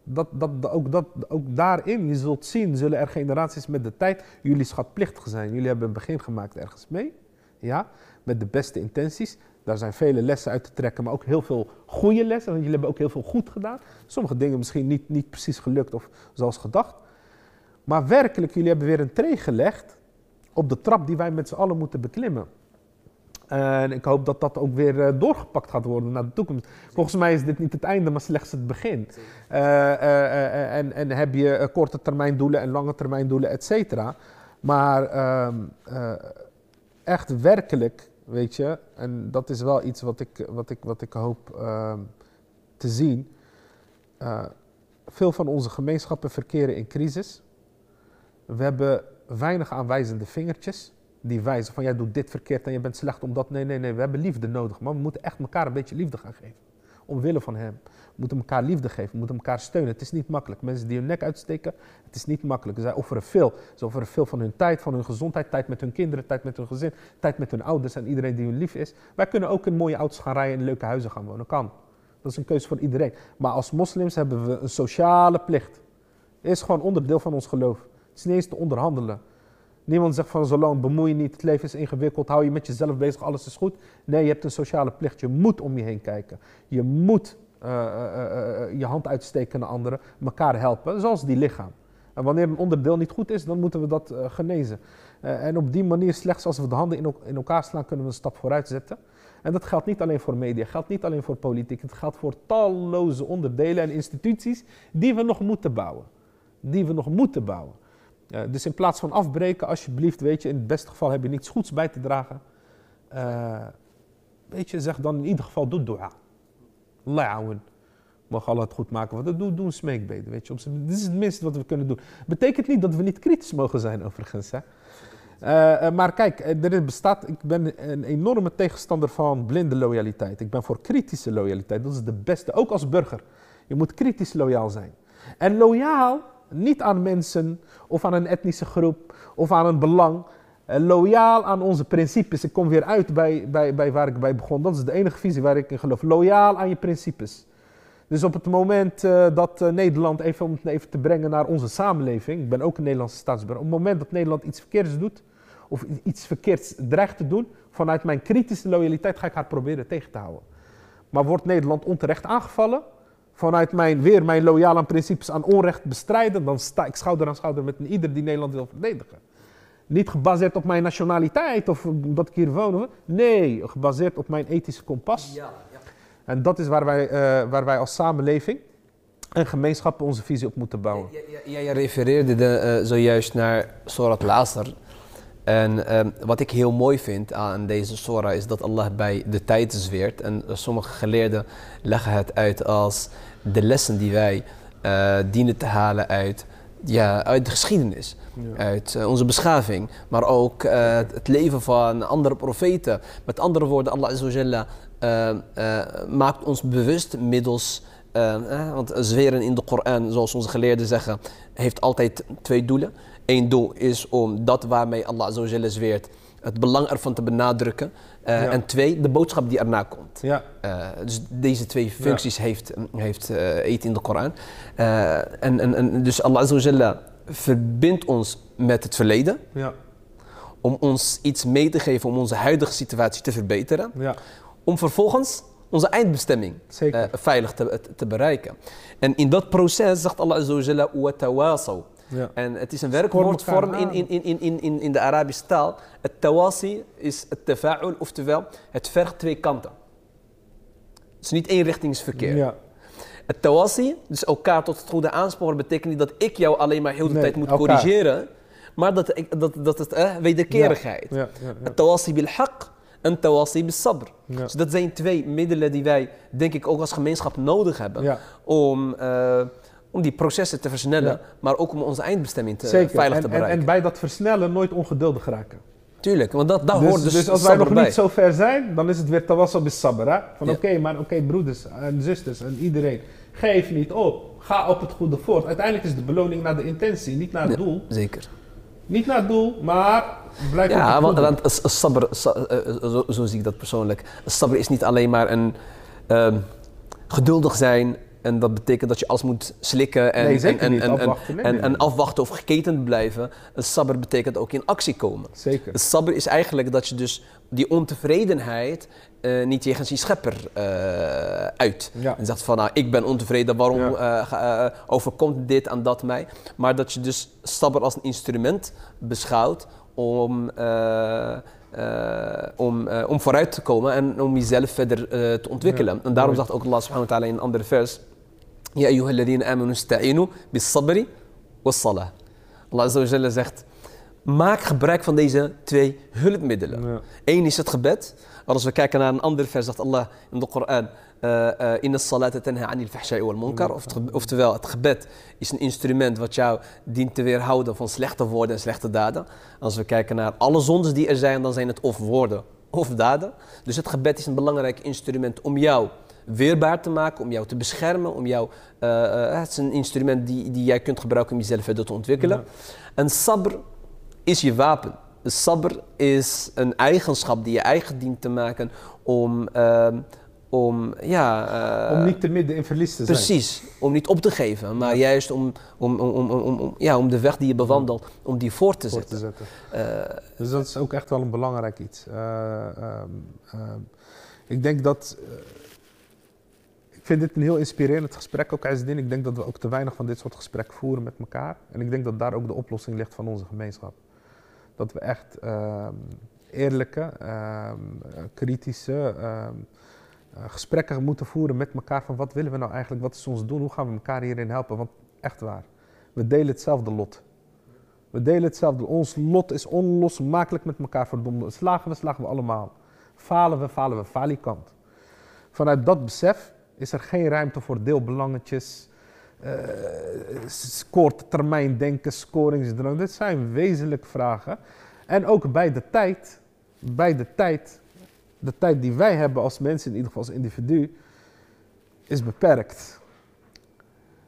Dat, dat- ook, dat, ook daarin, je zult zien, zullen er generaties met de tijd jullie schatplichtig zijn. Jullie hebben een begin gemaakt ergens mee. Ja, met de beste intenties. Daar zijn vele lessen uit te trekken, maar ook heel veel goede lessen. Want jullie hebben ook heel veel goed gedaan. Sommige dingen misschien niet, niet precies gelukt of zoals gedacht. Maar werkelijk, jullie hebben weer een tree gelegd op de trap die wij met z'n allen moeten beklimmen. En ik hoop dat dat ook weer eh, doorgepakt gaat worden naar de toekomst. Volgens mij is dit niet het einde, maar slechts het begin. Eh, eh, en, en heb je korte termijn doelen en lange termijn doelen, et cetera. Maar ehm, eh, echt werkelijk, weet je, en dat is wel iets wat ik, wat ik, wat ik hoop ehm, te zien. Eh, veel van onze gemeenschappen verkeren in crisis. We hebben weinig aanwijzende vingertjes die wijzen van jij doet dit verkeerd en je bent slecht omdat. Nee, nee, nee, we hebben liefde nodig. Maar we moeten echt elkaar een beetje liefde gaan geven. Omwille van hem. We moeten elkaar liefde geven, we moeten elkaar steunen. Het is niet makkelijk. Mensen die hun nek uitsteken, het is niet makkelijk. Zij offeren veel. Ze offeren veel van hun tijd, van hun gezondheid, tijd met hun kinderen, tijd met hun gezin, tijd met hun ouders en iedereen die hun lief is. Wij kunnen ook in mooie auto's gaan rijden en in leuke huizen gaan wonen. Kan. Dat is een keuze voor iedereen. Maar als moslims hebben we een sociale plicht. Het is gewoon onderdeel van ons geloof. Het is niet eens te onderhandelen. Niemand zegt van zolang bemoei je niet, het leven is ingewikkeld, hou je met jezelf bezig, alles is goed. Nee, je hebt een sociale plicht. Je moet om je heen kijken. Je moet eh, eh, eh, je hand uitsteken naar anderen, elkaar helpen, zoals die lichaam. En wanneer een onderdeel niet goed is, dan moeten we dat genezen. En op die manier, slechts als we de handen in, in elkaar slaan, kunnen we een stap vooruit zetten. En dat geldt niet alleen voor media, geldt niet alleen voor politiek. Het geldt voor talloze onderdelen en instituties die we nog moeten bouwen. Die we nog moeten bouwen. Eh, dus in plaats van afbreken, alsjeblieft, weet je, in het beste geval heb je niets goeds bij te dragen. Eh, weet je, zeg dan in ieder geval, doe dua. Allah. Mag Allah het goed maken. Wat doe, doe een smeekbede, weet je. Dit is het minste wat we kunnen doen. Betekent niet dat we niet kritisch mogen zijn, overigens. Hè? Eh, maar kijk, er bestaat, ik ben een enorme tegenstander van blinde loyaliteit. Ik ben voor kritische loyaliteit. Dat is de beste, ook als burger. Je moet kritisch loyaal zijn. En loyaal niet aan mensen of aan een etnische groep of aan een belang. Eh, loyaal aan onze principes. Ik kom weer uit bij, bij, bij waar ik bij begon. Dat is de enige visie waar ik in geloof. Loyaal aan je principes. Dus op het moment eh, dat eh, Nederland, even om het even te brengen naar onze samenleving, ik ben ook een Nederlandse staatsburger, op het moment dat Nederland iets verkeerds doet, of iets verkeerds dreigt te doen, vanuit mijn kritische loyaliteit ga ik haar proberen tegen te houden. Maar wordt Nederland onterecht aangevallen, vanuit mijn, weer mijn loyaal aan principes aan onrecht bestrijden, dan sta ik schouder aan schouder met een ieder die Nederland wil verdedigen. Niet gebaseerd op mijn nationaliteit of omdat ik hier woon. Nee, gebaseerd op mijn ethische kompas. Ja, ja. En dat is waar wij, eh, waar wij als samenleving en gemeenschap onze visie op moeten bouwen. Ja, ja, ja, jij refereerde de, eh, zojuist naar Surat al-Asr. En ehm, wat ik heel mooi vind aan deze surah is dat Allah bij de tijd zweert. En sommige geleerden leggen het uit als de lessen die wij eh, dienen te halen uit, ja, uit de geschiedenis. Ja. Uit eh, onze beschaving, maar ook eh, het leven van andere profeten. Met andere woorden, Allah Azza wa Jalla, eh, eh, maakt ons bewust middels eh, eh, want zweren in de Koran, zoals onze geleerden zeggen, heeft altijd twee doelen. Eén doel is om dat waarmee Allah Azza wa Jalla zweert, het belang ervan te benadrukken. Eh, Ja. En twee, de boodschap die erna komt. Ja, Eh, dus deze twee functies heeft, heeft eet in de Koran. En, en, en dus Allah Azza wa Jalla verbindt ons met het verleden ja, om ons iets mee te geven om onze huidige situatie te verbeteren. ja, Om vervolgens onze eindbestemming veilig te, te, bereiken. En in dat proces zegt Allah "Watawasaw." Ja. En het is een werkwoordvorm in, in, in, in, in, in de Arabische taal. Het tawasi is het tafa'ul, oftewel het vergt twee kanten. Het is niet eenrichtingsverkeer. Ja, Het tawasi, dus elkaar tot het goede aansporen, betekent niet dat ik jou alleen maar heel de Nee, tijd moet elkaar. corrigeren. Maar dat, ik- dat, dat het eh, wederkerigheid. ja. Het tawasi bil haq en tawasi bil sabr. Dus dat zijn twee middelen die wij, denk ik, ook als gemeenschap nodig hebben. Om, eh, om die processen te versnellen, Ja. maar ook om onze eindbestemming te, zeker. veilig En, te en, bereiken. en bij dat versnellen nooit ongeduldig raken. Tuurlijk, want dat, daar dus, hoort dus, dus als wij nog bij. niet zo ver zijn, dan is het weer tawassel bis sabr. Hè? Van Ja. oké, maar oké broeders en zusters en iedereen. Geef niet op. Ga op het goede voort. Uiteindelijk is de beloning naar de intentie, niet naar het doel. Zeker. Niet naar het doel, maar blijf op Ja, het want, want sabr, sa- eh, eh, zo, zo zie ik dat persoonlijk. Sabr is niet alleen maar een ehm, geduldig zijn en dat betekent dat je alles moet slikken en, Nee, en, en, en, en, Afwachten, nee, en, afwachten of geketend blijven. Een sabr betekent ook in actie komen. Zeker. Het sabr is eigenlijk dat je dus die ontevredenheid eh, niet jegens je schepper eh, uit. Ja. En zegt van, nou, ik ben ontevreden, waarom Ja. eh, overkomt dit en dat mij? Maar dat je dus sabr als een instrument beschouwt om, om, om vooruit te komen en om jezelf verder te ontwikkelen. Ja, En daarom zegt ook Allah subhanahu wa ta'ala in een andere vers, Ja ayyuhalladhina amanu sta'inu bis sabri was salah. Allah azza zegt, maak gebruik van deze twee hulpmiddelen. Ja. Eén is het gebed. Als we kijken naar een ander vers, zegt Allah in de Koran: eh, In salata tanha anil fahsha'i wal munkar. Oftewel, het gebed is een instrument wat jou dient te weerhouden van slechte woorden en slechte daden. Als we kijken naar alle zondes die er zijn, dan zijn het of woorden of daden. Dus het gebed is een belangrijk instrument om jou weerbaar te maken, om jou te beschermen, om jou, eh, eh, het is een instrument die, die jij kunt gebruiken om jezelf verder te ontwikkelen. En sabr is je wapen. De sabr is een eigenschap die je eigen dient te maken om, ehm, om ja... eh, Om niet te midden in verlies te zijn. Precies, om niet op te geven, maar juist om, om, om, om, om, ja, om de weg die je bewandelt, om die voort te voor zetten. te zetten. Dus dat is ook echt wel een belangrijk iets. Eh, ehm, ehm, ik denk dat. Ik vind dit een heel inspirerend gesprek ook, IJsdin. Ik denk dat we ook te weinig van dit soort gesprekken voeren met elkaar. En ik denk dat daar ook de oplossing ligt van onze gemeenschap. Dat we echt ehm, eerlijke, ehm, eh, kritische ehm, eh, gesprekken moeten voeren met elkaar. Van wat willen we nou eigenlijk? Wat is ons doel? Hoe gaan we elkaar hierin helpen? Want echt waar, we delen hetzelfde lot. We delen hetzelfde. Ons lot is onlosmakelijk met elkaar verbonden. Slagen we, slagen we allemaal. Falen we, falen we, falikant. Vanuit dat besef is er geen ruimte voor deelbelangetjes, eh korte termijn denken, scoringsdrang. Dit zijn wezenlijke vragen. En ook bij de tijd, bij de tijd, de tijd die wij hebben als mensen, in ieder geval als individu, is beperkt.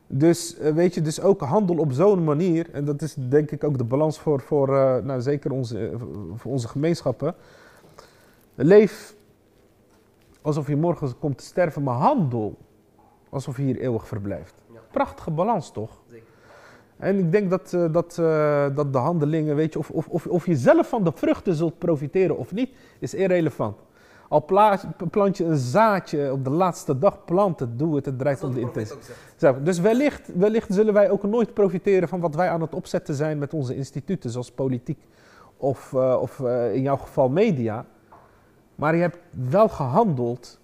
Dus eh, weet je, dus ook handel op zo'n manier, en dat is denk ik ook de balans voor, voor eh, nou, zeker onze, voor onze gemeenschappen. Leef alsof je morgen komt te sterven, maar handel alsof je hier eeuwig verblijft. Prachtige balans toch? En ik denk dat, eh, dat, eh, dat de handelingen, weet je, of, of, of, of je zelf van de vruchten zult profiteren of niet, is irrelevant. Al pla- plant je een zaadje op de laatste dag, plant het, doe het, het draait om de intentie. Dus wellicht, wellicht zullen wij ook nooit profiteren van wat wij aan het opzetten zijn met onze instituten, zoals politiek of, eh, of in jouw geval media. Maar je hebt wel gehandeld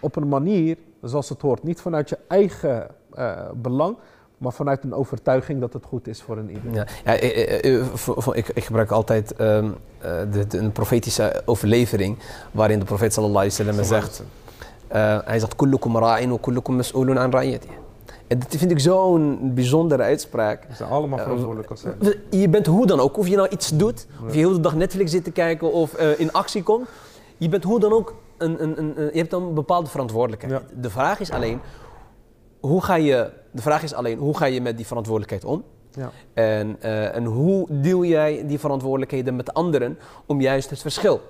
op een manier zoals het hoort. Niet vanuit je eigen eh, belang, maar vanuit een overtuiging dat het goed is voor een ieder. Ja, ja eh, eh, ik, ik gebruik altijd ehm, eh, de, de- een profetische overlevering waarin de profeet sallallahu alaihi wasallam zegt, eh, hij zegt kullukum ra'in wa kullukum mas'ulun an ra'iyatihi. En dat vind ik zo'n bijzondere uitspraak. We zijn allemaal verantwoordelijk als zijn. Je bent hoe dan ook, of je nou iets doet, of je heel de dag Netflix zit te kijken of eh, in actie komt. Je bent hoe dan ook, een, een, een, je hebt dan een bepaalde verantwoordelijkheid. De vraag is alleen, hoe ga je, de vraag is alleen, hoe ga je met die verantwoordelijkheid om? Ja. En, eh, en hoe deel jij die verantwoordelijkheden met anderen om juist het verschil,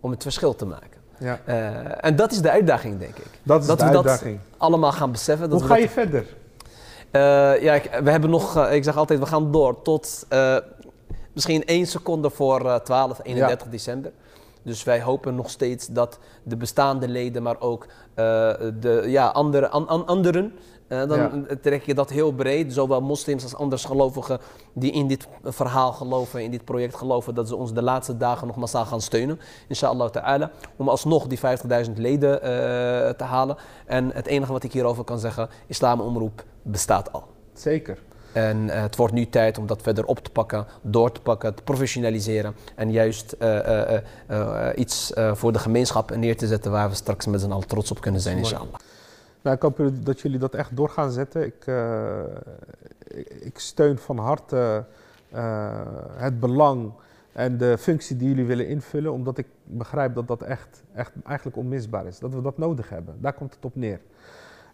om het verschil te maken? Ja. Eh, en dat is de uitdaging, denk ik. Dat is dat de we uitdaging. dat allemaal gaan beseffen. Dat Hoe ga dat- je verder? eh, ja, ik- we hebben nog, ik zeg altijd, we gaan door tot misschien één seconde voor eh 12, 31 december. Dus wij hopen nog steeds dat de bestaande leden, maar ook eh, de ja, andere, an- an- anderen, eh, dan Ja. trek je dat heel breed, zowel moslims als andersgelovigen die in dit verhaal geloven, in dit project geloven, dat ze ons de laatste dagen nog massaal gaan steunen, inshallah ta'ala, om alsnog die 50.000 leden eh, te halen. En het enige wat ik hierover kan zeggen, Islamomroep bestaat al. Zeker. En eh, het wordt nu tijd om dat verder op te pakken, door te pakken, te professionaliseren en juist eh, eh, iets voor de gemeenschap neer te zetten waar we straks met z'n allen trots op kunnen zijn, inshallah. Nou, ik hoop dat jullie dat echt door gaan zetten. Ik, ik, steun van harte het belang en de functie die jullie willen invullen, omdat ik begrijp dat dat echt, echt eigenlijk onmisbaar is. Dat we dat nodig hebben. Daar komt het op neer.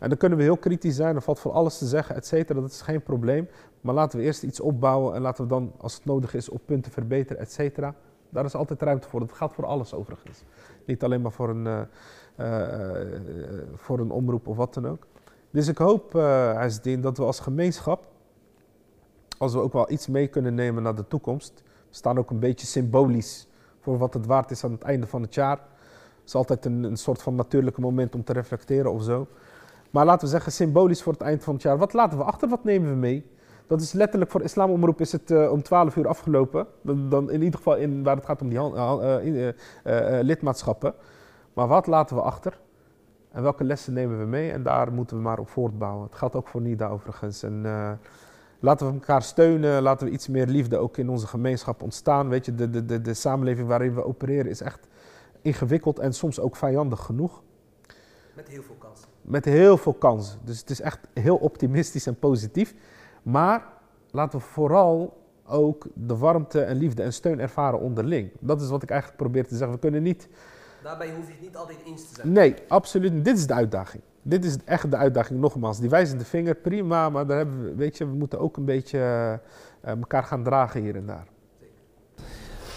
En dan kunnen we heel kritisch zijn, er valt voor alles te zeggen, et cetera, dat is geen probleem. Maar laten we eerst iets opbouwen en laten we dan, als het nodig is, op punten verbeteren, et cetera. Daar is altijd ruimte voor. Dat gaat voor alles overigens. Niet alleen maar voor een, uh, uh, voor een omroep of wat dan ook. Dus ik hoop, uh, dat we als gemeenschap, als we ook wel iets mee kunnen nemen naar de toekomst, we staan ook een beetje symbolisch voor wat het waard is aan het einde van het jaar. Het is altijd een, een soort van natuurlijke moment om te reflecteren of zo. Maar laten we zeggen, symbolisch voor het eind van het jaar. Wat laten we achter? Wat nemen we mee? Dat is letterlijk voor Islamomroep is het uh, om 12 uur afgelopen. Dan, in ieder geval in, waar het gaat om die uh, uh, lidmaatschappen. Maar wat laten we achter? En welke lessen nemen we mee? En daar moeten we maar op voortbouwen. Het geldt ook voor NIDA overigens. En laten we elkaar steunen. Laten we iets meer liefde ook in onze gemeenschap ontstaan. Weet je, de, de, de, de samenleving waarin we opereren is echt ingewikkeld en soms ook vijandig genoeg. Met heel veel kansen. Met heel veel kansen. Dus het is echt heel optimistisch en positief. Maar laten we vooral ook de warmte en liefde en steun ervaren onderling. Dat is wat ik eigenlijk probeer te zeggen. We kunnen niet. Daarbij hoef je het niet altijd eens te zijn. Nee, absoluut niet. Dit is de uitdaging. Dit is echt de uitdaging, nogmaals. Die wijzende vinger, prima, maar daar hebben we, weet je, we moeten ook een beetje uh, elkaar gaan dragen hier en daar.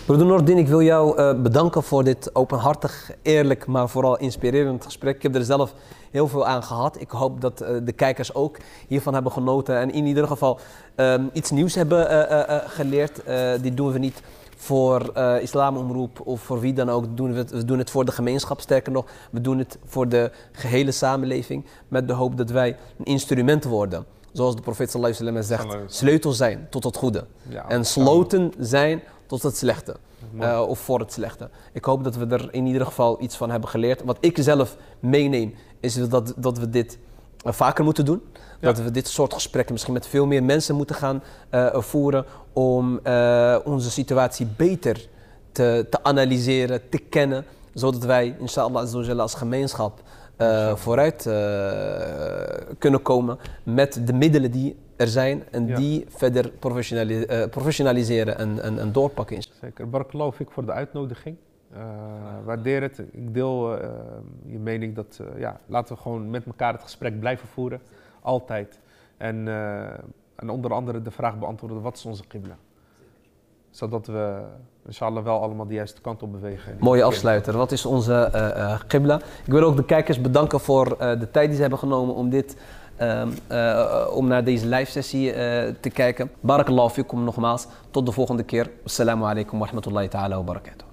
Broeder Noordin, ik wil jou uh, bedanken voor dit openhartig, eerlijk, maar vooral inspirerend gesprek. Ik heb er zelf heel veel aan gehad. Ik hoop dat uh, de kijkers ook hiervan hebben genoten en in ieder geval um, iets nieuws hebben uh, geleerd. dit doen we niet voor islamomroep of voor wie dan ook. Doen we, het, we doen het voor de gemeenschap, sterker nog. We doen het voor de gehele samenleving met de hoop dat wij een instrument worden zoals de profeet sallallahu alaihi wasallam zegt, sleutel zijn tot het goede. Ja, en sloten zijn tot het slechte. Uh, of voor het slechte. Ik hoop dat we er in ieder geval iets van hebben geleerd. Wat ik zelf meeneem, is dat, dat we dit uh, vaker moeten doen. Dat we dit soort gesprekken misschien met veel meer mensen moeten gaan uh, voeren. Om onze situatie beter te, te, analyseren, te kennen. Zodat wij, inshallah, als gemeenschap vooruit kunnen komen met de middelen die er zijn en die verder professionaliseren en, en, en, doorpakken. Zeker. Barakallahu ik voor de uitnodiging. Uh, waardeer het. Ik deel uh, je mening dat, ja, laten we gewoon met elkaar het gesprek blijven voeren. Altijd. En, en onder andere de vraag beantwoorden, wat is onze qibla? Zodat we inshallah wel allemaal de juiste kant op bewegen. Mooie afsluiter. Wat is onze uh, qibla? Ik wil ook de kijkers bedanken voor de tijd die ze hebben genomen om dit Ehm, eh, om naar deze live sessie eh, te kijken. Barakallahu fikum nogmaals. Tot de volgende keer. Assalamu alaikum wa rahmatullahi ta'ala wa barakatuh.